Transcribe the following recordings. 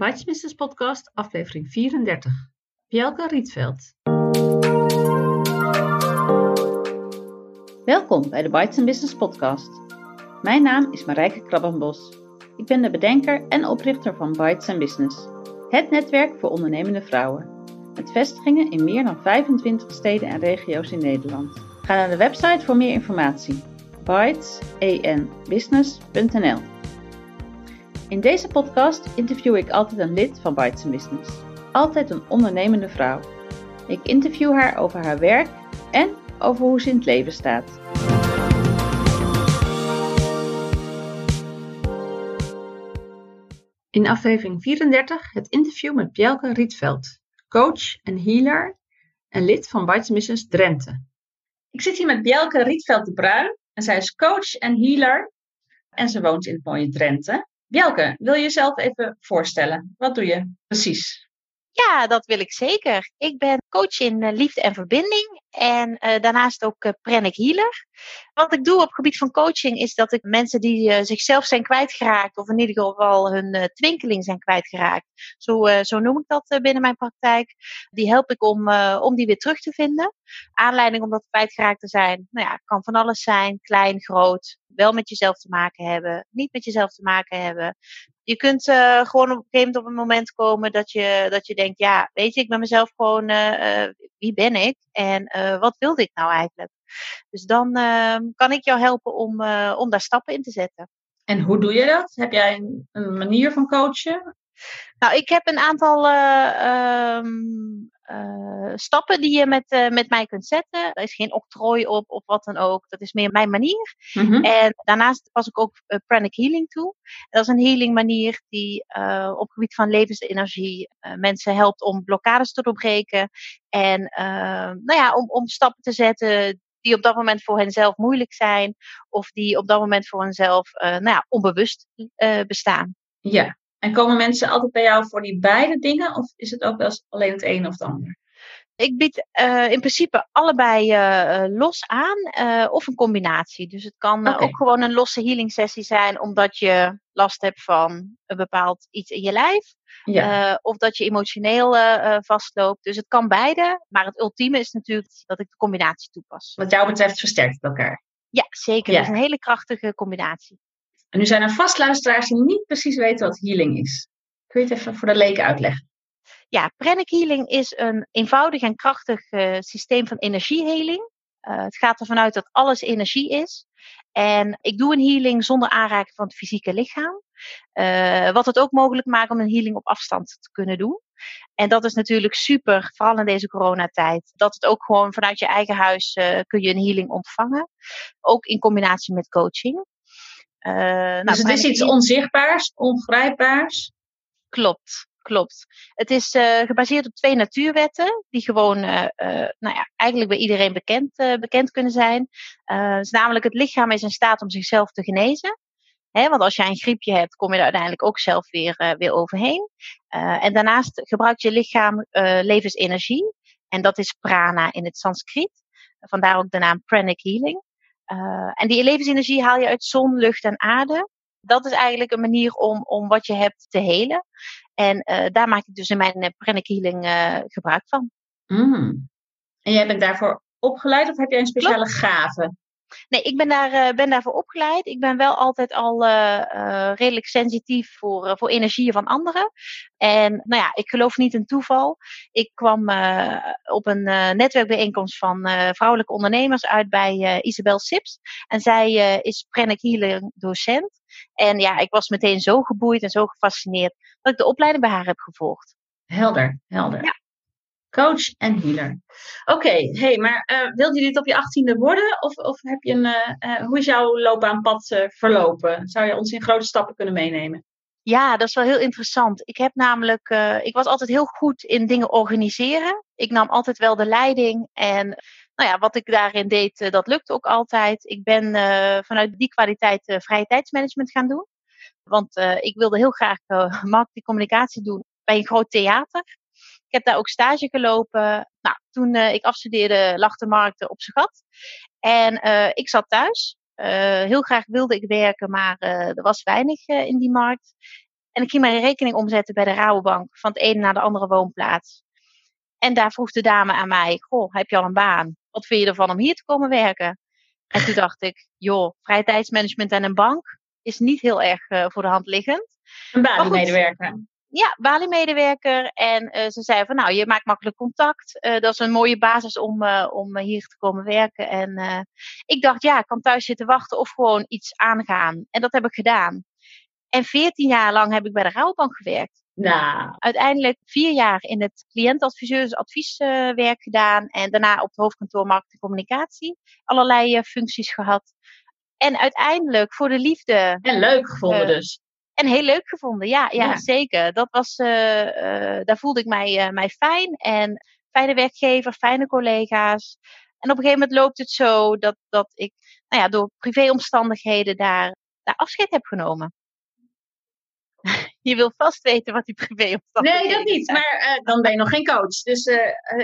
Bites Business Podcast, aflevering 34. Bjelke Rietveld. Welkom bij de Bites Business Podcast. Mijn naam is Marijke Krabbenbos. Ik ben de bedenker en oprichter van Bites Business, het netwerk voor ondernemende vrouwen. Met vestigingen in meer dan 25 steden en regio's in Nederland. Ga naar de website voor meer informatie. In deze podcast interview ik altijd een lid van Bites Business. Altijd een ondernemende vrouw. Ik interview haar over haar werk en over hoe ze in het leven staat. In aflevering 34 het interview met Bjelke Rietveld, coach en healer en lid van Bites Business Drenthe. Ik zit hier met Bjelke Rietveld de Bruin en zij is coach en healer en ze woont in het mooie Drenthe. Bjelke, wil je jezelf even voorstellen? Wat doe je precies? Ja, dat wil ik zeker. Ik ben coach in uh, liefde en verbinding en uh, daarnaast ook uh, pranic healer. Wat ik doe op het gebied van coaching is dat ik mensen die zichzelf zijn kwijtgeraakt, of in ieder geval hun twinkeling zijn kwijtgeraakt, zo, zo noem ik dat binnen mijn praktijk, die help ik om, om die weer terug te vinden. Aanleiding om dat kwijtgeraakt te zijn, nou ja, kan van alles zijn, klein, groot, wel met jezelf te maken hebben, niet met jezelf te maken hebben. Je kunt uh, gewoon op een gegeven moment op een moment komen dat je, dat je denkt, ja, weet je, ik ben mezelf gewoon, uh, wie ben ik en wat wilde ik nou eigenlijk? Dus dan ehm, kan ik jou helpen om, om daar stappen in te zetten. En hoe doe je dat? Heb jij een manier van coachen? Nou, ik heb een aantal uh, um, uh, stappen die je met, uh, met mij kunt zetten. Er is geen octrooi op of wat dan ook. Dat is meer mijn manier. Mm-hmm. En daarnaast pas ik ook pranic healing toe. Dat is een healing manier die op het gebied van levensenergie mensen helpt om blokkades te doorbreken. En nou ja, om, om stappen te zetten die op dat moment voor henzelf moeilijk zijn. Of die op dat moment voor henzelf nou ja, onbewust bestaan. Ja, en komen mensen altijd bij jou voor die beide dingen? Of is het ook wel eens alleen het een of het ander? Ik bied uh, in principe allebei uh, los aan uh, of een combinatie. Dus het kan okay. ook gewoon een losse healing sessie zijn omdat je last hebt van een bepaald iets in je lijf. Ja. of dat je emotioneel vastloopt. Dus het kan beide. Maar het ultieme is natuurlijk dat ik de combinatie toepas. Wat jou betreft versterkt het elkaar. Ja, zeker. Ja. Dat is een hele krachtige combinatie. En nu zijn er vast luisteraars die niet precies weten wat healing is. Kun je het even voor de leken uitleggen? Ja, pranic healing is een eenvoudig en krachtig uh, systeem van energieheling. Uh, het gaat ervan uit dat alles energie is. En ik doe een healing zonder aanraking van het fysieke lichaam. Uh, wat het ook mogelijk maakt om een healing op afstand te kunnen doen. En dat is natuurlijk super, vooral in deze coronatijd. Dat het ook gewoon vanuit je eigen huis kun je een healing ontvangen. Ook in combinatie met coaching. Uh, nou, dus het is iets onzichtbaars, ongrijpbaars? Klopt, klopt. Het is uh, gebaseerd op twee natuurwetten, die gewoon uh, nou ja, eigenlijk bij iedereen bekend, bekend kunnen zijn. dus namelijk het lichaam is in staat om zichzelf te genezen. Want als jij een griepje hebt, kom je er uiteindelijk ook zelf weer, weer overheen. en daarnaast gebruikt je lichaam levensenergie. En dat is prana in het Sanskriet. Vandaar ook de naam pranic healing. Uh, en die levensenergie haal je uit zon, lucht en aarde. Dat is eigenlijk een manier om, om wat je hebt te helen. En uh, daar maak ik dus in mijn uh, pranic healing gebruik van. Mm. En jij bent daarvoor opgeleid of heb jij een speciale Klopt. gave? Nee, ik ben, daar, uh, ben daarvoor opgeleid. Ik ben wel altijd al uh, uh, redelijk sensitief voor, voor energieën van anderen. En nou ja, ik geloof niet in toeval. Ik kwam op een netwerkbijeenkomst van vrouwelijke ondernemers uit bij Isabel Sips. En zij is pranic healing docent. En ja, ik was meteen zo geboeid en zo gefascineerd dat ik de opleiding bij haar heb gevolgd. Helder, helder. Ja. Coach en healer. Oké, hey, maar uh, wilde je dit op je achttiende worden? Of, of heb je een, uh, uh, hoe is jouw loopbaanpad verlopen? Zou je ons in grote stappen kunnen meenemen? Ja, dat is wel heel interessant. Ik heb namelijk, ik was altijd heel goed in dingen organiseren. Ik nam altijd wel de leiding en nou ja, wat ik daarin deed, dat lukte ook altijd. Ik ben vanuit die kwaliteit vrije tijdsmanagement gaan doen. Want ik wilde heel graag marketing communicatie doen bij een groot theater. Ik heb daar ook stage gelopen. Nou, toen uh, ik afstudeerde lag de markt op zijn gat. En uh, ik zat thuis. Uh, heel graag wilde ik werken, maar er was weinig in die markt. En ik ging mijn rekening omzetten bij de Rabobank van het ene naar de andere woonplaats. En daar vroeg de dame aan mij: Goh, heb je al een baan? Wat vind je ervan om hier te komen werken? En toen dacht ik: Joh, vrije tijdsmanagement en een bank is niet heel erg voor de hand liggend. Een balie-medewerker. Ja, Bali-medewerker. En uh, ze zei van nou, je maakt makkelijk contact. Uh, dat is een mooie basis om, uh, om hier te komen werken. En ik dacht, ja, ik kan thuis zitten wachten of gewoon iets aangaan. En dat heb ik gedaan. En veertien jaar lang heb ik bij de Rouwbank gewerkt. Nou. Uiteindelijk vier jaar in het cliëntadviseursadvieswerk gedaan. En daarna op het hoofdkantoor marketing en communicatie. Allerlei functies gehad. En uiteindelijk voor de liefde. En leuk gevonden dus. En heel leuk gevonden, ja, ja, zeker. Dat was, uh, uh, daar voelde ik mij, uh, mij fijn. En fijne werkgever, fijne collega's. En op een gegeven moment loopt het zo dat, dat ik nou ja, door privéomstandigheden daar, daar afscheid heb genomen. je wil vast weten wat die privéomstandigheden Nee, dat niet. Zijn. Maar dan ben je nog geen coach. Dus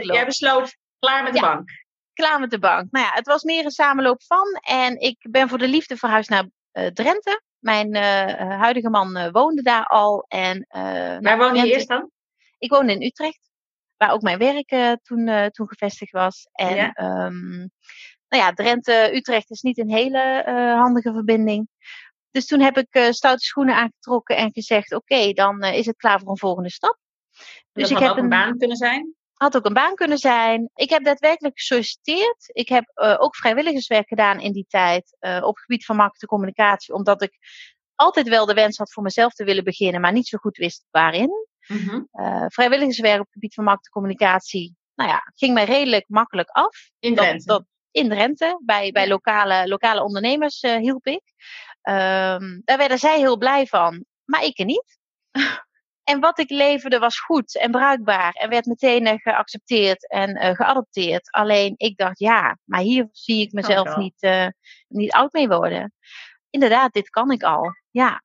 jij besloot klaar met de ja. bank. Klaar met de bank. Nou ja, het was meer een samenloop van. En ik ben voor de liefde verhuisd naar Drenthe. Mijn uh, huidige man uh, woonde daar al. En, Waar nou, woonde je eerst dan? Ik woonde in Utrecht, waar ook mijn werk toen, toen gevestigd was. En ja. Um, nou ja, Drenthe-Utrecht is niet een hele handige verbinding. Dus toen heb ik stoute schoenen aangetrokken en gezegd: Oké, okay, dan is het klaar voor een volgende stap. Dus dat ik heb ook een baan kunnen zijn? Had ook een baan kunnen zijn. Ik heb daadwerkelijk gesolliciteerd. Ik heb uh, ook vrijwilligerswerk gedaan in die tijd uh, op het gebied van marketing en communicatie, omdat ik altijd wel de wens had voor mezelf te willen beginnen, maar niet zo goed wist waarin. Mm -hmm. uh, vrijwilligerswerk op het gebied van marketing en communicatie, nou ja, ging mij redelijk makkelijk af. In Drenthe? Dat, dat, in Drenthe, bij, bij lokale, lokale ondernemers hielp ik. Um, daar werden zij heel blij van, maar ik er niet. En wat ik leverde was goed en bruikbaar en werd meteen uh, geaccepteerd en uh, geadopteerd. Alleen ik dacht, ja, maar hier zie ik mezelf oh, niet, uh, niet oud mee worden. Inderdaad, dit kan ik al. Ja.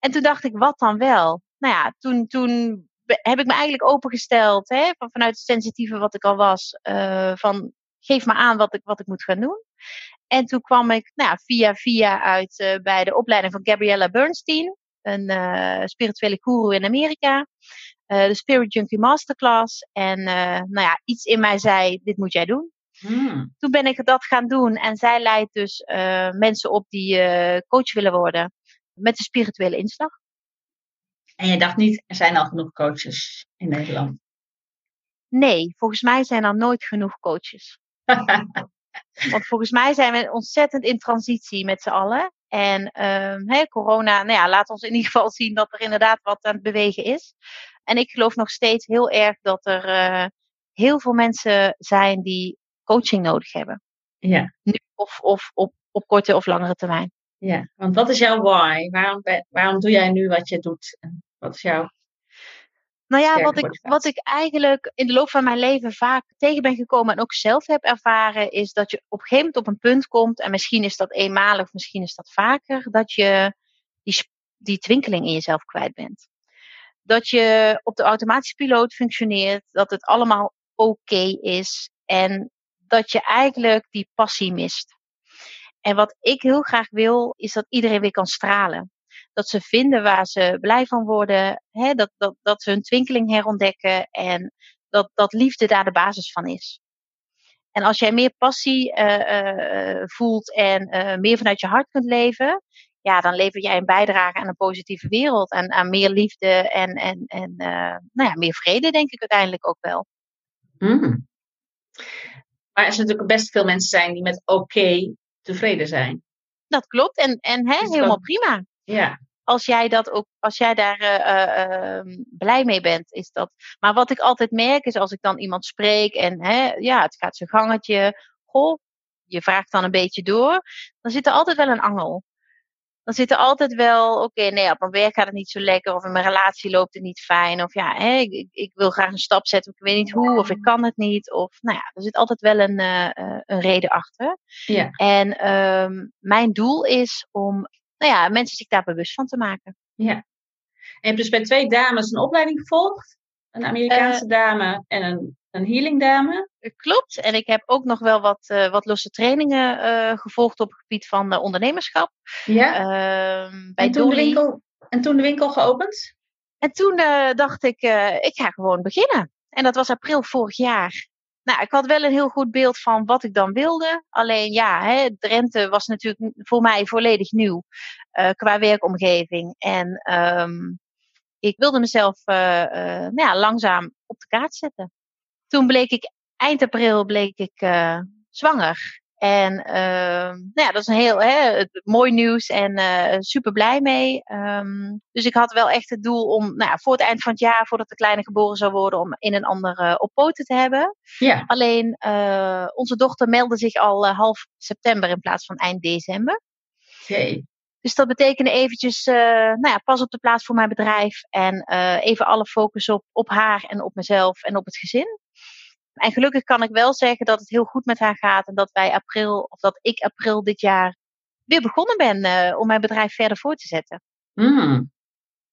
En toen dacht ik, wat dan wel? Nou ja, toen, toen heb ik me eigenlijk opengesteld, hè, van, vanuit het sensitieve wat ik al was, van geef me aan wat ik, wat ik moet gaan doen. En toen kwam ik nou ja, via via uit bij de opleiding van Gabriella Bernstein een uh, spirituele guru in Amerika. Uh, de Spirit Junkie Masterclass. En uh, nou ja, iets in mij zei, dit moet jij doen. Hmm. Toen ben ik dat gaan doen. En zij leidt dus mensen op die coach willen worden. Met de spirituele inslag. En je dacht niet, er zijn al genoeg coaches in Nederland? Nee, volgens mij zijn er nooit genoeg coaches. Want volgens mij zijn we ontzettend in transitie met z'n allen. En um, hey, corona, nou ja, laat ons in ieder geval zien dat er inderdaad wat aan het bewegen is. En ik geloof nog steeds heel erg dat er uh, heel veel mensen zijn die coaching nodig hebben. Ja. Nu of, of op, op korte of langere termijn. Ja, want wat is jouw why? Waarom, waarom doe jij nu wat je doet? Wat is jouw nou ja, wat ik, wat ik eigenlijk in de loop van mijn leven vaak tegen ben gekomen en ook zelf heb ervaren, is dat je op een gegeven moment op een punt komt, en misschien is dat eenmalig, misschien is dat vaker, dat je die, die twinkeling in jezelf kwijt bent. Dat je op de automatische piloot functioneert, dat het allemaal oké okay is en dat je eigenlijk die passie mist. En wat ik heel graag wil, is dat iedereen weer kan stralen dat ze vinden waar ze blij van worden, hè, dat, dat, dat ze hun twinkeling herontdekken en dat, dat liefde daar de basis van is. En als jij meer passie uh, uh, voelt en uh, meer vanuit je hart kunt leven, ja, dan lever jij een bijdrage aan een positieve wereld en aan meer liefde en, en, en nou ja, meer vrede, denk ik uiteindelijk ook wel. Mm. Maar er zijn natuurlijk best veel mensen zijn die met oké okay tevreden zijn. Dat klopt en, en hè, helemaal dat... prima. Ja. Als jij dat ook, als jij daar uh, uh, blij mee bent, is dat. Maar wat ik altijd merk is als ik dan iemand spreek en hè, ja, het gaat zijn gangetje. Goh, je vraagt dan een beetje door. Dan zit er altijd wel een angel. Dan zit er altijd wel, oké, okay, nee, op mijn werk gaat het niet zo lekker. Of in mijn relatie loopt het niet fijn. Of ja, hè, ik, ik, wil graag een stap zetten, ik weet niet hoe. Of ik kan het niet. Of nou ja, er zit altijd wel een, uh, een reden achter. Ja. En um, mijn doel is om nou ja, mensen zich daar bewust van te maken. Ja. En je hebt dus bij twee dames een opleiding gevolgd. Een Amerikaanse uh, dame en een, een healing dame. Klopt. En ik heb ook nog wel wat, uh, wat losse trainingen uh, gevolgd op het gebied van ondernemerschap. Ja. Ehm, bij en, toen de winkel, en toen de winkel geopend? En toen dacht ik, ik ga gewoon beginnen. En dat was april vorig jaar. Nou, ik had wel een heel goed beeld van wat ik dan wilde. Alleen ja, hè, Drenthe was natuurlijk voor mij volledig nieuw qua werkomgeving. En ehm, ik wilde mezelf nou ja, langzaam op de kaart zetten. Toen bleek ik eind april bleek ik zwanger. En uh, nou ja, dat is een heel hè, mooi nieuws en uh, super blij mee. Um, dus ik had wel echt het doel om nou ja, voor het eind van het jaar, voordat de kleine geboren zou worden, om in een andere op poten te hebben. Ja. Alleen uh, onze dochter meldde zich al half september in plaats van eind december. Okay. Dus dat betekende eventjes, nou ja, pas op de plaats voor mijn bedrijf en even alle focus op, op haar en op mezelf en op het gezin. En gelukkig kan ik wel zeggen dat het heel goed met haar gaat en dat wij april, of dat ik april dit jaar weer begonnen ben uh, om mijn bedrijf verder voor te zetten. Mm.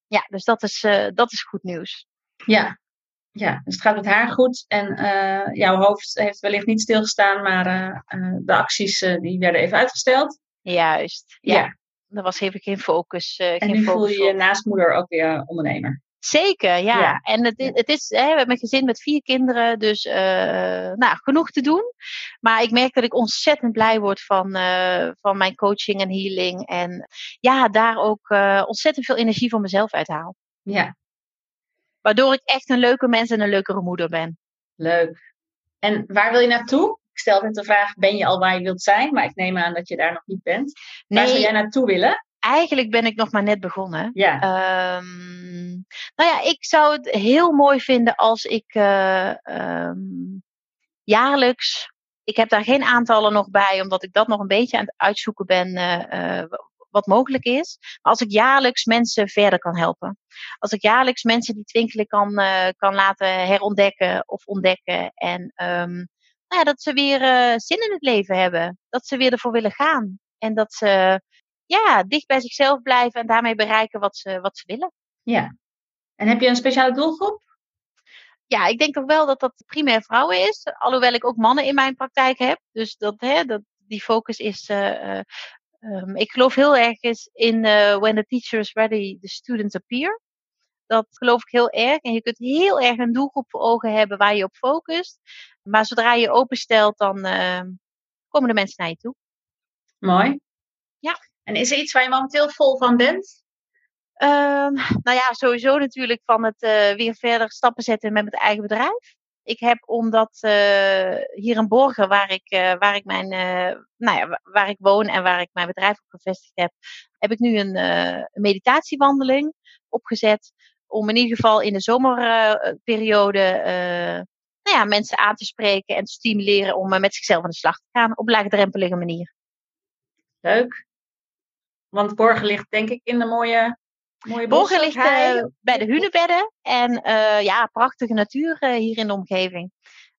Ja, dus dat is, uh, dat is goed nieuws. Ja. ja, dus het gaat met haar goed en uh, jouw hoofd heeft wellicht niet stilgestaan, maar de acties die werden even uitgesteld. Juist, ja. ja. Er was even geen focus. en geen nu focus voel je je naast moeder ook weer ondernemer. Zeker, ja. En het, het is, hè, we hebben een gezin met vier kinderen, dus uh, nou, genoeg te doen. Maar ik merk dat ik ontzettend blij word van, uh, van mijn coaching en healing. En ja, daar ook uh, ontzettend veel energie voor mezelf uithaal. Ja. Waardoor ik echt een leuke mens en een leukere moeder ben. Leuk. En waar wil je naartoe? Ik stel net de vraag, ben je al waar je wilt zijn? Maar ik neem aan dat je daar nog niet bent. Nee. Waar zou jij naartoe willen? eigenlijk ben ik nog maar net begonnen. Ja. Um, nou ja, ik zou het heel mooi vinden als ik uh, um, jaarlijks. Ik heb daar geen aantallen nog bij, omdat ik dat nog een beetje aan het uitzoeken ben. Uh, uh, wat mogelijk is. Maar als ik jaarlijks mensen verder kan helpen. Als ik jaarlijks mensen die twinkelen kan, kan laten herontdekken of ontdekken. En um, nou ja, dat ze weer zin in het leven hebben. Dat ze weer ervoor willen gaan. En dat ze ja, dicht bij zichzelf blijven en daarmee bereiken wat ze, wat ze willen. Ja. En heb je een speciale doelgroep? Ja, ik denk toch wel dat dat primair vrouwen is. Alhoewel ik ook mannen in mijn praktijk heb. Dus dat, hè, dat, die focus is. Uh, um, ik geloof heel erg in uh, when the teacher is ready, the students appear. Dat geloof ik heel erg. En je kunt heel erg een doelgroep voor ogen hebben waar je op focust. Maar zodra je openstelt, dan uh, komen de mensen naar je toe. Mooi. Ja. En is er iets waar je momenteel vol van bent? Um, nou ja, sowieso natuurlijk van het uh, weer verder stappen zetten met mijn eigen bedrijf. Ik heb omdat uh, hier in Borgen, waar ik, uh, waar ik mijn, nou ja, waar ik woon en waar ik mijn bedrijf op gevestigd heb, heb ik nu een, een meditatiewandeling opgezet. Om in ieder geval in de zomerperiode nou ja, mensen aan te spreken en te stimuleren om met zichzelf aan de slag te gaan op laagdrempelige manier. Leuk. Want Borgen ligt denk ik in de mooie, mooie Borgen ligt uh, bij de Hunebedden. En uh, ja, prachtige natuur uh, hier in de omgeving.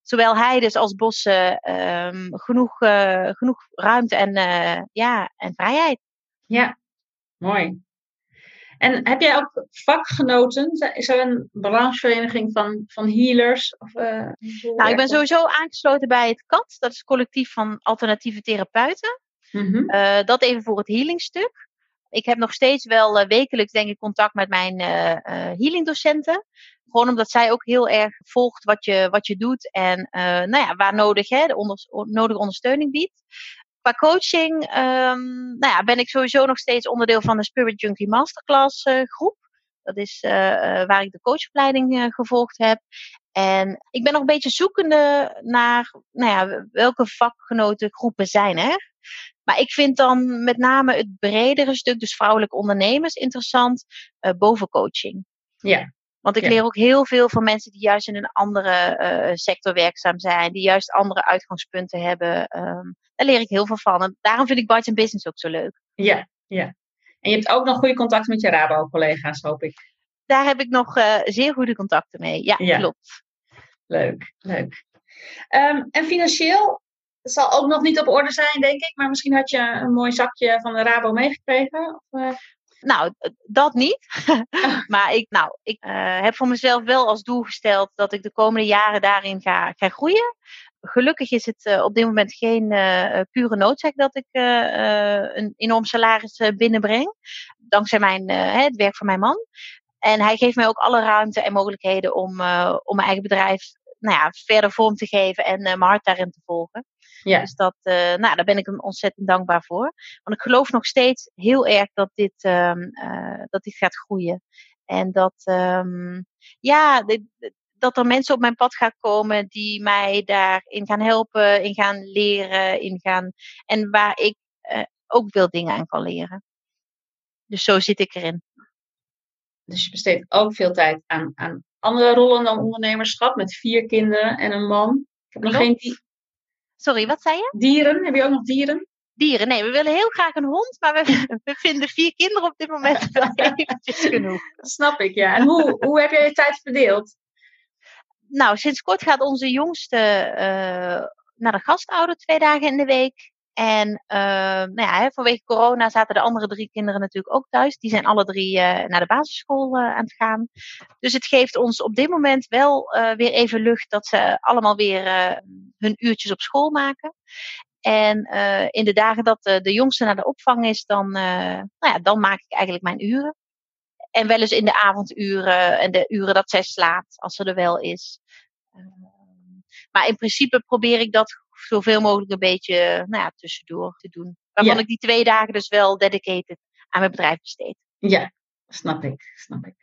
Zowel heides als bossen. Um, genoeg, genoeg ruimte en, ja, en vrijheid. Ja, mooi. En heb jij ook vakgenoten? Is er een branchevereniging van, van healers? Of, nou, ik ben sowieso aangesloten bij het CAT. Dat is het collectief van alternatieve therapeuten. Mm dat even voor het healingstuk. Ik heb nog steeds wel uh, wekelijks, denk ik, contact met mijn uh, healingdocenten. Gewoon omdat zij ook heel erg volgt wat je, wat je doet en nou ja, waar nodig, hè, de nodige ondersteuning biedt. Qua coaching um, nou ja, ben ik sowieso nog steeds onderdeel van de Spirit Junkie Masterclass groep. Dat is waar ik de coachopleiding gevolgd heb. En ik ben nog een beetje zoekende naar nou ja, welke vakgenotengroepen zijn er. Maar ik vind dan met name het bredere stuk, dus vrouwelijke ondernemers, interessant uh, boven coaching. Ja. Want ik leer ook heel veel van mensen die juist in een andere uh, sector werkzaam zijn, die juist andere uitgangspunten hebben. Um, daar leer ik heel veel van. En daarom vind ik Bites and Business ook zo leuk. Ja, ja. En je hebt ook nog goede contacten met je Rabo-collega's, hoop ik. Daar heb ik nog uh, zeer goede contacten mee. Ja, ja. klopt. Leuk, leuk. Um, en financieel, dat zal ook nog niet op orde zijn, denk ik. Maar misschien had je een mooi zakje van de Rabo meegekregen? Of, uh... Nou, dat niet. maar ik, nou, ik uh, heb voor mezelf wel als doel gesteld dat ik de komende jaren daarin ga, ga groeien. Gelukkig is het uh, op dit moment geen uh, pure noodzaak dat ik een enorm salaris binnenbreng. Dankzij mijn, het werk van mijn man. En hij geeft mij ook alle ruimte en mogelijkheden om, om mijn eigen bedrijf nou ja, verder vorm te geven en mijn hart daarin te volgen. Ja. Dus dat, nou, daar ben ik hem ontzettend dankbaar voor. Want ik geloof nog steeds heel erg dat dit, ehm, dat dit gaat groeien. En dat, um, ja, dit, dat er mensen op mijn pad gaan komen die mij daarin gaan helpen, in gaan leren, in gaan. En waar ik uh, ook veel dingen aan kan leren. Dus zo zit ik erin. Dus je besteedt ook veel tijd aan, aan andere rollen dan ondernemerschap, met vier kinderen en een man. Ik heb nog geen die... Sorry, wat zei je? Dieren, heb je ook nog dieren? Dieren, nee, we willen heel graag een hond, maar we, we vinden vier kinderen op dit moment wel eventjes genoeg. Dat snap ik, ja. En hoe, hoe heb jij je tijd verdeeld? nou, sinds kort gaat onze jongste uh, naar de gastouder twee dagen in de week. En uh, nou ja, vanwege corona zaten de andere drie kinderen natuurlijk ook thuis. Die zijn alle drie uh, naar de basisschool aan het gaan. Dus het geeft ons op dit moment wel weer even lucht dat ze allemaal weer hun uurtjes op school maken. En in de dagen dat de jongste naar de opvang is, dan, nou ja, dan maak ik eigenlijk mijn uren. En wel eens in de avonduren en de uren dat zij slaapt, als ze er wel is. Ehm, maar in principe probeer ik dat zoveel mogelijk een beetje nou ja, tussendoor te doen. Waarvan ik die twee dagen dus wel dedicated aan mijn bedrijf besteed. Ja, snap ik, snap ik.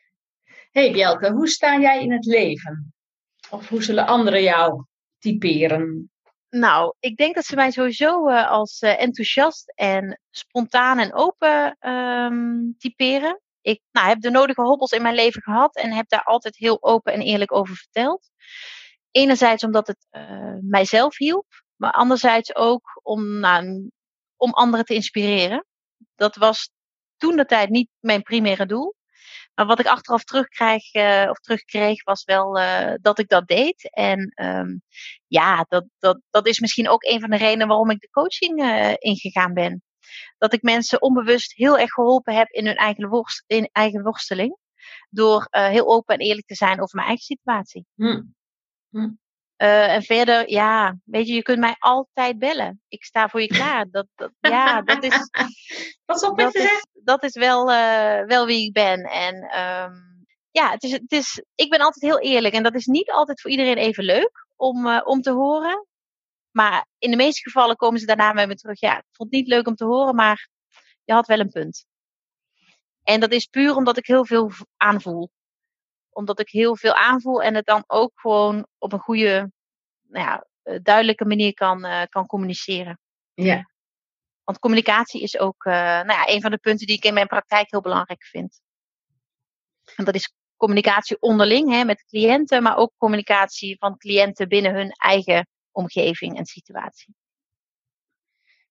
hey Bjelke, hoe sta jij in het leven? Of hoe zullen anderen jou typeren? Nou, ik denk dat ze mij sowieso uh, als uh, enthousiast en spontaan en open um, typeren ik nou, heb de nodige hobbels in mijn leven gehad en heb daar altijd heel open en eerlijk over verteld. Enerzijds omdat het uh, mijzelf hielp, maar anderzijds ook om, nou, om anderen te inspireren. Dat was toen de tijd niet mijn primaire doel. Maar wat ik achteraf terugkrijg, uh, of terugkreeg, was wel uh, dat ik dat deed. En um, ja, dat, dat, dat is misschien ook een van de redenen waarom ik de coaching uh, ingegaan ben dat ik mensen onbewust heel erg geholpen heb in hun eigen, worst, in eigen worsteling. Door heel open en eerlijk te zijn over mijn eigen situatie. Hm. Hm. Uh, en verder, ja, weet je, je kunt mij altijd bellen. Ik sta voor je klaar. Dat, dat, ja, dat is. Wat is dat, is, dat is wel, uh, wel wie ik ben. En um, ja, het is, het is, ik ben altijd heel eerlijk. En dat is niet altijd voor iedereen even leuk om, uh, om te horen. Maar in de meeste gevallen komen ze daarna bij me terug. Ja, ik vond het niet leuk om te horen, maar je had wel een punt. En dat is puur omdat ik heel veel aanvoel. Omdat ik heel veel aanvoel en het dan ook gewoon op een goede, nou ja, eh, duidelijke manier kan, uh, kan communiceren. Ja. Want communicatie is ook uh, nou ja, een van de punten die ik in mijn praktijk heel belangrijk vind. En dat is communicatie onderling hè, met cliënten, maar ook communicatie van cliënten binnen hun eigen omgeving en situatie.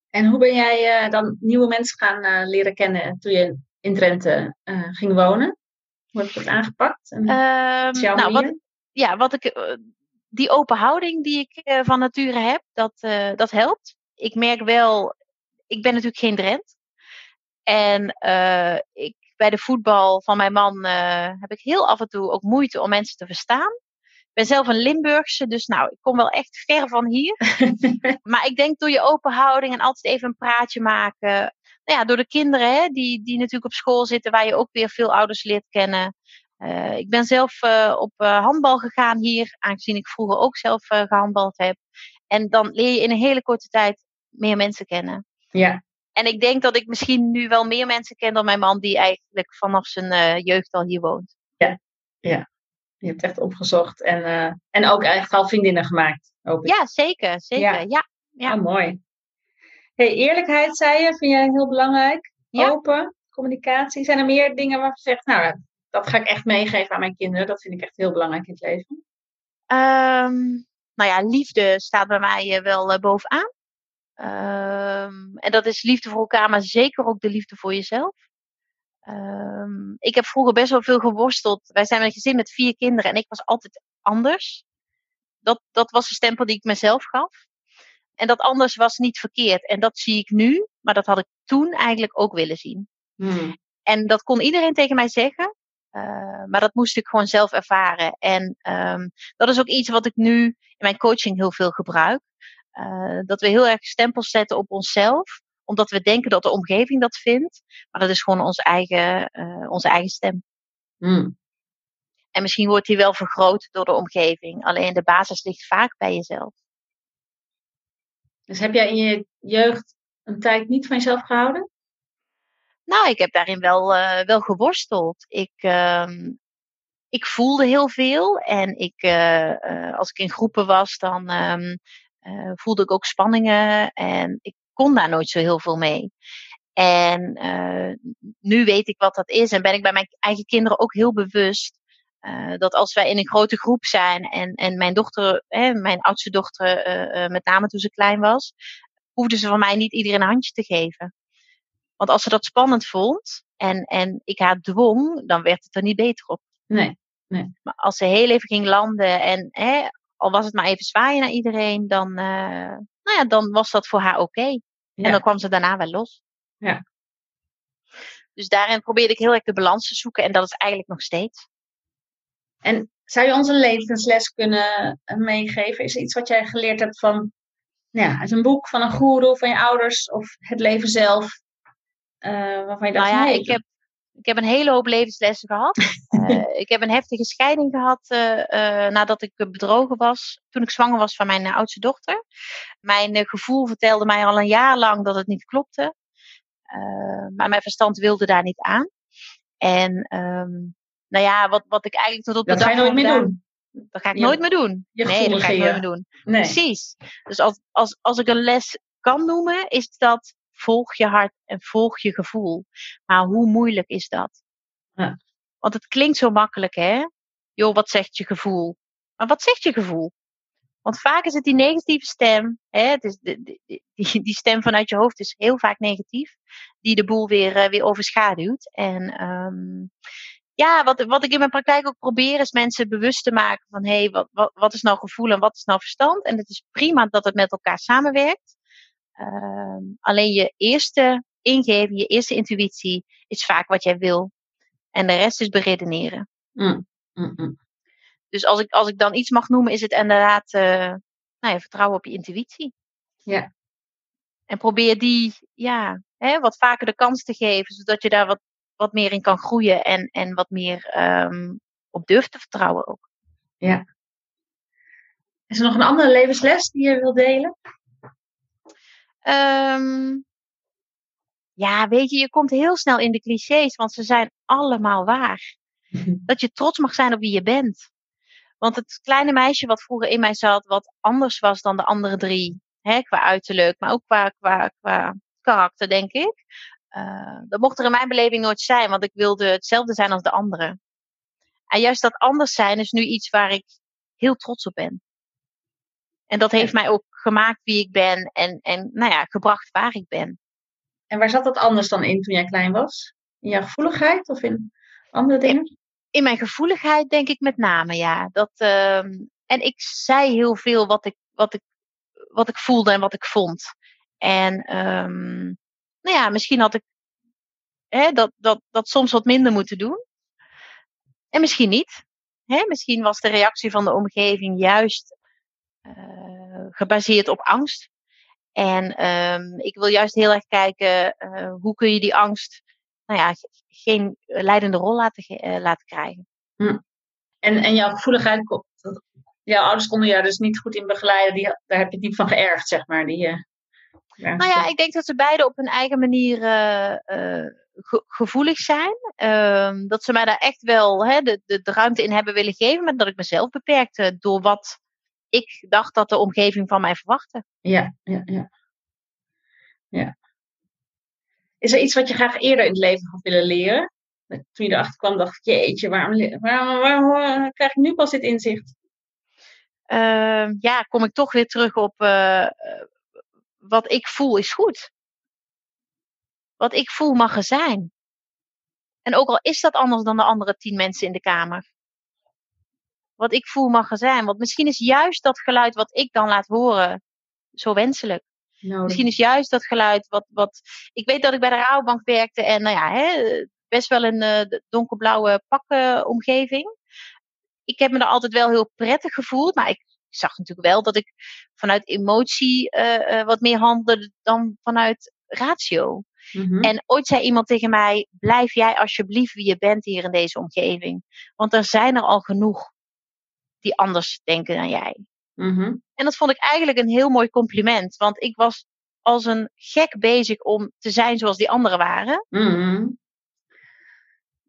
En hoe ben jij uh, dan nieuwe mensen gaan leren kennen toen je in Drenthe ging wonen? Je dat aangepakt? En, um, nou, wat, ja, wat ik, die open houding die ik van nature heb, dat, dat helpt. Ik merk wel, ik ben natuurlijk geen Drent. En ik, bij de voetbal van mijn man heb ik heel af en toe ook moeite om mensen te verstaan ben zelf een Limburgse, dus nou, ik kom wel echt ver van hier. maar ik denk door je open houding en altijd even een praatje maken. Nou ja, door de kinderen hè, die, die natuurlijk op school zitten, waar je ook weer veel ouders leert kennen. Uh, ik ben zelf uh, op uh, handbal gegaan hier, aangezien ik vroeger ook zelf gehandbald heb. En dan leer je in een hele korte tijd meer mensen kennen. Ja. En ik denk dat ik misschien nu wel meer mensen ken dan mijn man, die eigenlijk vanaf zijn jeugd al hier woont. Ja, ja. Je hebt echt opgezocht en, en ook echt al vriendinnen gemaakt. Hoop ik. Ja, zeker. zeker. Ja. ja, ja. Oh, mooi. Hey, eerlijkheid zei je, vind jij heel belangrijk. Ja. Open, communicatie. Zijn er meer dingen waarvan je zegt, nou, dat ga ik echt meegeven aan mijn kinderen. Dat vind ik echt heel belangrijk in het leven. Um, nou ja, liefde staat bij mij eh, wel uh, bovenaan. Um, en dat is liefde voor elkaar, maar zeker ook de liefde voor jezelf. Um, ik heb vroeger best wel veel geworsteld. Wij zijn een gezin met vier kinderen en ik was altijd anders. Dat, dat was de stempel die ik mezelf gaf. En dat anders was niet verkeerd. En dat zie ik nu, maar dat had ik toen eigenlijk ook willen zien. Hmm. En dat kon iedereen tegen mij zeggen. Uh, maar dat moest ik gewoon zelf ervaren. En um, dat is ook iets wat ik nu in mijn coaching heel veel gebruik. Uh, dat we heel erg stempels zetten op onszelf omdat we denken dat de omgeving dat vindt. Maar dat is gewoon onze eigen, uh, onze eigen stem. Hmm. En misschien wordt die wel vergroot door de omgeving. Alleen de basis ligt vaak bij jezelf. Dus heb jij in je jeugd een tijd niet van jezelf gehouden? Nou, ik heb daarin wel, uh, wel geworsteld. Ik, uh, ik voelde heel veel. En ik, uh, als ik in groepen was, dan um, voelde ik ook spanningen. En ik kon daar nooit zo heel veel mee. En nu weet ik wat dat is. En ben ik bij mijn eigen kinderen ook heel bewust. Dat als wij in een grote groep zijn en, en mijn dochter, mijn oudste dochter, met name toen ze klein was, hoefde ze van mij niet iedereen een handje te geven. Want als ze dat spannend vond en, en ik haar dwong, dan werd het er niet beter op. Nee, nee. Maar als ze heel even ging landen en hè, al was het maar even zwaaien naar iedereen, dan, nou ja, dan was dat voor haar oké. Okay. Ja. En dan kwam ze daarna wel los. Ja. Dus daarin probeerde ik heel erg de balans te zoeken en dat is eigenlijk nog steeds. En zou je ons een levensles kunnen eh, meegeven? Is er iets wat jij geleerd hebt van nou ja, uit een boek, van een goeroe, van je ouders of het leven zelf? Uh, waarvan je dacht, nou ja, nee, ik heb, ik heb een hele hoop levenslessen gehad. uh, ik heb een heftige scheiding gehad uh, nadat ik bedrogen was. Toen ik zwanger was van mijn oudste dochter. Mijn gevoel vertelde mij al een jaar lang dat het niet klopte. maar mijn verstand wilde daar niet aan. En um, nou ja, wat, wat ik eigenlijk tot op de dat dag ga je nooit meer doen. Dat ga ik nooit meer doen. Nee, dat ga ik nooit meer doen. Nee. Precies. Dus als, als, als ik een les kan noemen, is dat volg je hart en volg je gevoel. Maar hoe moeilijk is dat? Ja. Want het klinkt zo makkelijk, hè? Joh, wat zegt je gevoel? Maar wat zegt je gevoel? Want vaak is het die negatieve stem, hè? Het is de, de, die, die stem vanuit je hoofd is heel vaak negatief, die de boel weer, uh, weer overschaduwt. En um, ja, wat, wat ik in mijn praktijk ook probeer is mensen bewust te maken van hé, hey, wat, wat, wat is nou gevoel en wat is nou verstand? En het is prima dat het met elkaar samenwerkt. Uh, alleen je eerste ingeving, je eerste intuïtie is vaak wat jij wil. En de rest is beredeneren. Mm. Mm -mm. Dus als ik, als ik dan iets mag noemen, is het inderdaad uh, nou ja, vertrouwen op je intuïtie. Ja. En probeer die ja, hè, wat vaker de kans te geven, zodat je daar wat, wat meer in kan groeien en, en wat meer um, op durft te vertrouwen ook. Ja. Is er nog een andere levensles die je wilt delen? Um, ja, weet je, je komt heel snel in de clichés, want ze zijn allemaal waar. Dat je trots mag zijn op wie je bent. Want het kleine meisje wat vroeger in mij zat, wat anders was dan de andere drie, hè, qua uiterlijk, maar ook qua, qua, qua karakter, denk ik. Uh, dat mocht er in mijn beleving nooit zijn, want ik wilde hetzelfde zijn als de anderen. En juist dat anders zijn is nu iets waar ik heel trots op ben. En dat heeft mij ook gemaakt wie ik ben en, en nou ja, gebracht waar ik ben. En waar zat dat anders dan in toen jij klein was? In jouw gevoeligheid of in andere dingen? In, in mijn gevoeligheid denk ik met name, ja. Dat, uh, en ik zei heel veel wat ik, wat, ik, wat ik voelde en wat ik vond. En um, nou ja, misschien had ik hè, dat, dat, dat soms wat minder moeten doen. En misschien niet. Hè? Misschien was de reactie van de omgeving juist uh, gebaseerd op angst. En um, ik wil juist heel erg kijken uh, hoe kun je die angst nou ja, geen leidende rol laten, uh, laten krijgen. Hm. En, en jouw gevoeligheid, jouw ouders konden jou dus niet goed in begeleiden, die, daar heb je diep van geërfd, zeg maar. Die, ja, nou ja, ik denk dat ze beide op hun eigen manier ge gevoelig zijn. Uh, dat ze mij daar echt wel hè, de, de, de ruimte in hebben willen geven, maar dat ik mezelf beperkte door wat ik dacht dat de omgeving van mij verwachtte. Ja, ja, ja. ja. Is er iets wat je graag eerder in het leven had willen leren? Toen je erachter kwam, dacht ik, jeetje, waarom, waarom, waarom krijg ik nu pas dit inzicht? Uh, ja, kom ik toch weer terug op uh, wat ik voel is goed. Wat ik voel mag er zijn. En ook al is dat anders dan de andere tien mensen in de kamer wat ik voel mag er zijn. Want misschien is juist dat geluid wat ik dan laat horen zo wenselijk. Misschien is juist dat geluid wat, wat. Ik weet dat ik bij de rouwbank werkte en nou ja, hè, best wel een uh, donkerblauwe pakomgeving. ik heb me er altijd wel heel prettig gevoeld, maar ik zag natuurlijk wel dat ik vanuit emotie uh, uh, wat meer handelde dan vanuit ratio. Mhm. En ooit zei iemand tegen mij: blijf jij alsjeblieft wie je bent hier in deze omgeving. Want er zijn er al genoeg die anders denken dan jij. Mhm. En dat vond ik eigenlijk een heel mooi compliment. Want ik was als een gek bezig om te zijn zoals die anderen waren. Mhm.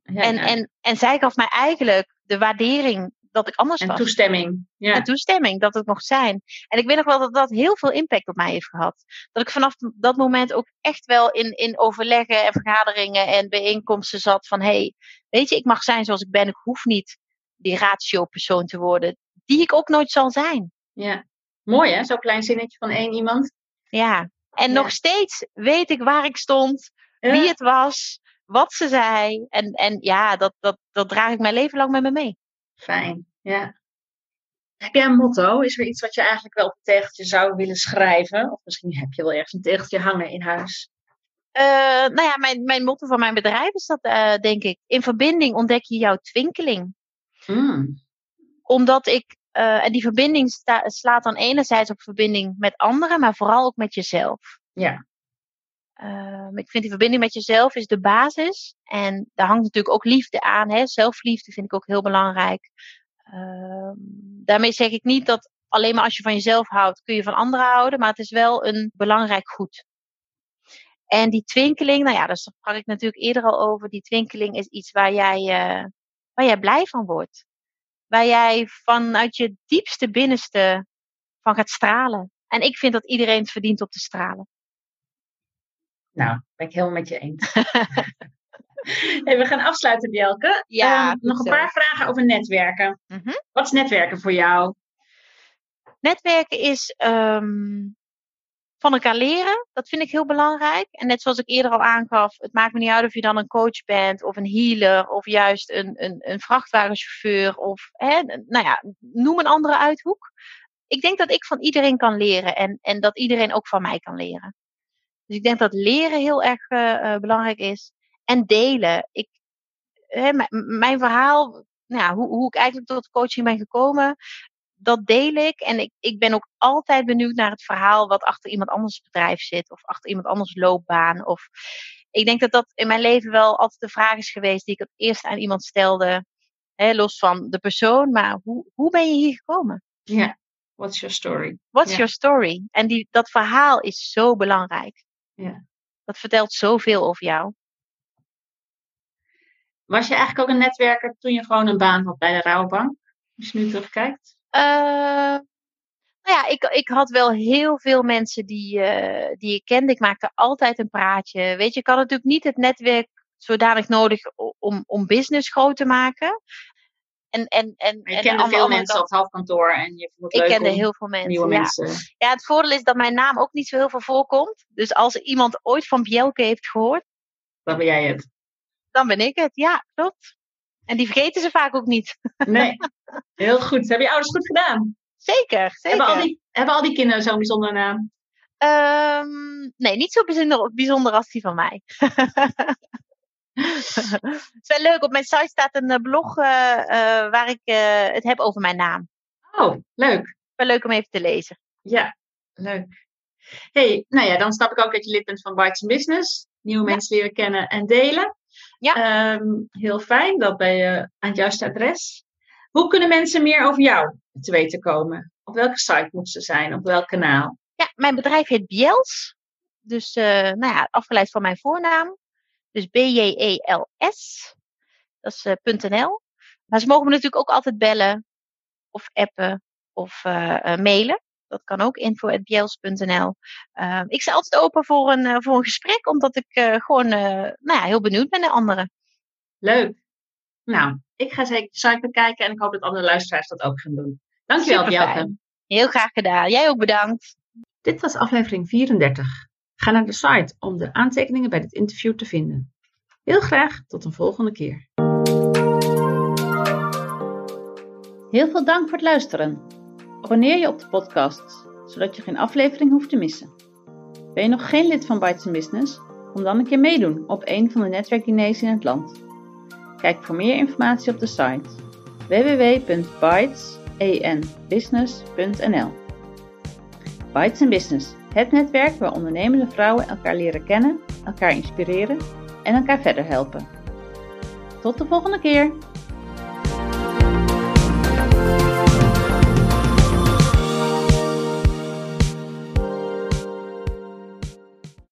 Ja, en, En, en zij gaf mij eigenlijk de waardering dat ik anders en was. toestemming. Ja. En toestemming dat het mocht zijn. En ik weet nog wel dat dat heel veel impact op mij heeft gehad. Dat ik vanaf dat moment ook echt wel in, in overleggen en vergaderingen en bijeenkomsten zat van... hé, hey, weet je, ik mag zijn zoals ik ben. Ik hoef niet die ratio-persoon te worden. Die ik ook nooit zal zijn. Ja, mooi hè? Zo'n klein zinnetje van één iemand. Ja, en nog steeds weet ik waar ik stond, wie het was, wat ze zei. En, en ja, dat, dat, dat draag ik mijn leven lang met me mee. Fijn, ja. Heb jij een motto? Is er iets wat je eigenlijk wel op een tegeltje zou willen schrijven? Of misschien heb je wel ergens een tegeltje hangen in huis? Uh, nou ja, mijn, mijn motto van mijn bedrijf is dat, uh, denk ik. In verbinding ontdek je jouw twinkeling. Mm. Omdat ik, uh, en die verbinding sta, slaat dan enerzijds op verbinding met anderen, maar vooral ook met jezelf. Ja. Ehm, ik vind die verbinding met jezelf is de basis. En daar hangt natuurlijk ook liefde aan. Hè? Zelfliefde vind ik ook heel belangrijk. Uh, daarmee zeg ik niet dat alleen maar als je van jezelf houdt, kun je van anderen houden. Maar het is wel een belangrijk goed. En die twinkeling, nou ja, daar sprak ik natuurlijk eerder al over. Die twinkeling is iets waar jij, uh, waar jij blij van wordt. Waar jij vanuit je diepste binnenste van gaat stralen. En ik vind dat iedereen het verdient om te stralen. Nou, ben ik helemaal met je eens. we gaan afsluiten, Bjelke. Ja, um, nog een paar vragen over netwerken. Mhm. Wat is netwerken voor jou? Netwerken is um, van elkaar leren. Dat vind ik heel belangrijk. En net zoals ik eerder al aangaf, het maakt me niet uit of je dan een coach bent, of een healer, of juist een, een, een vrachtwagenchauffeur, of hè, nou ja, noem een andere uithoek. Ik denk dat ik van iedereen kan leren en, en dat iedereen ook van mij kan leren. Dus ik denk dat leren heel erg uh, belangrijk is. En delen. Ik, hè, mijn verhaal, nou ja, hoe, hoe ik eigenlijk tot coaching ben gekomen, dat deel ik. En ik, ik ben ook altijd benieuwd naar het verhaal wat achter iemand anders bedrijf zit. Of achter iemand anders loopbaan. Of ik denk dat dat in mijn leven wel altijd de vraag is geweest die ik het eerst aan iemand stelde. Hè, los van de persoon, maar hoe, hoe ben je hier gekomen? Ja, what's your story? What's your story? En die, dat verhaal is zo belangrijk. Ja. Dat vertelt zoveel over jou. Was je eigenlijk ook een netwerker toen je gewoon een baan had bij de Rouwbank? Als je nu terugkijkt. Uh, nou ja, ik, ik had wel heel veel mensen die, uh, die ik kende. Ik maakte altijd een praatje. Weet je, ik had natuurlijk niet het netwerk zodanig nodig om, om business groot te maken. En, en, en, je kende veel mensen op het halfkantoor en je vond het Ik kende heel veel mensen, nieuwe ja. mensen. Ja, het voordeel is dat mijn naam ook niet zo heel veel voorkomt. Dus als iemand ooit van Bjelke heeft gehoord... Dan ben jij het. Dan ben ik het, ja, klopt. En die vergeten ze vaak ook niet. Nee, heel goed. Hebben je ouders goed gedaan? Zeker, zeker. Hebben al die, hebben al die kinderen zo'n bijzondere naam? Um, nee, niet zo bijzonder, bijzonder als die van mij. het is wel leuk. Op mijn site staat een eh, blog uh, uh, waar ik het heb over mijn naam. Oh, leuk. Wel leuk om even te lezen. Ja, leuk. hey, nou ja, dan snap ik ook dat je lid bent van Bites Business. Nieuwe mensen leren kennen en delen. Ja. Um, heel fijn, dat ben je aan het juiste adres. Hoe kunnen mensen meer over jou te weten komen? Op welke site moeten ze zijn? Op welk kanaal? Ja, mijn bedrijf heet Biels. Dus nou ja, afgeleid van mijn voornaam. Dus B-J-E-L-S. Dat is uh, .nl. Maar ze mogen me natuurlijk ook altijd bellen of appen of uh, mailen. Dat kan ook, info.bjels.nl. Uh, ik sta altijd open voor een, voor een gesprek, omdat ik gewoon nou ja, heel benieuwd ben naar anderen. Leuk. Nou, ik ga zeker de site bekijken en ik hoop dat andere luisteraars dat ook gaan doen. Dankjewel, Bjelke. Heel graag gedaan. Jij ook bedankt. Dit was aflevering 34. Ga naar de site om de aantekeningen bij dit interview te vinden. Heel graag tot een volgende keer. Heel veel dank voor het luisteren. Abonneer je op de podcast, zodat je geen aflevering hoeft te missen. Ben je nog geen lid van Bites Business? Kom dan een keer meedoen op een van de netwerkdiners in het land. Kijk voor meer informatie op de site www.bytesenbusiness.nl Bytes Business Het netwerk waar ondernemende vrouwen elkaar leren kennen, elkaar inspireren en elkaar verder helpen. Tot de volgende keer!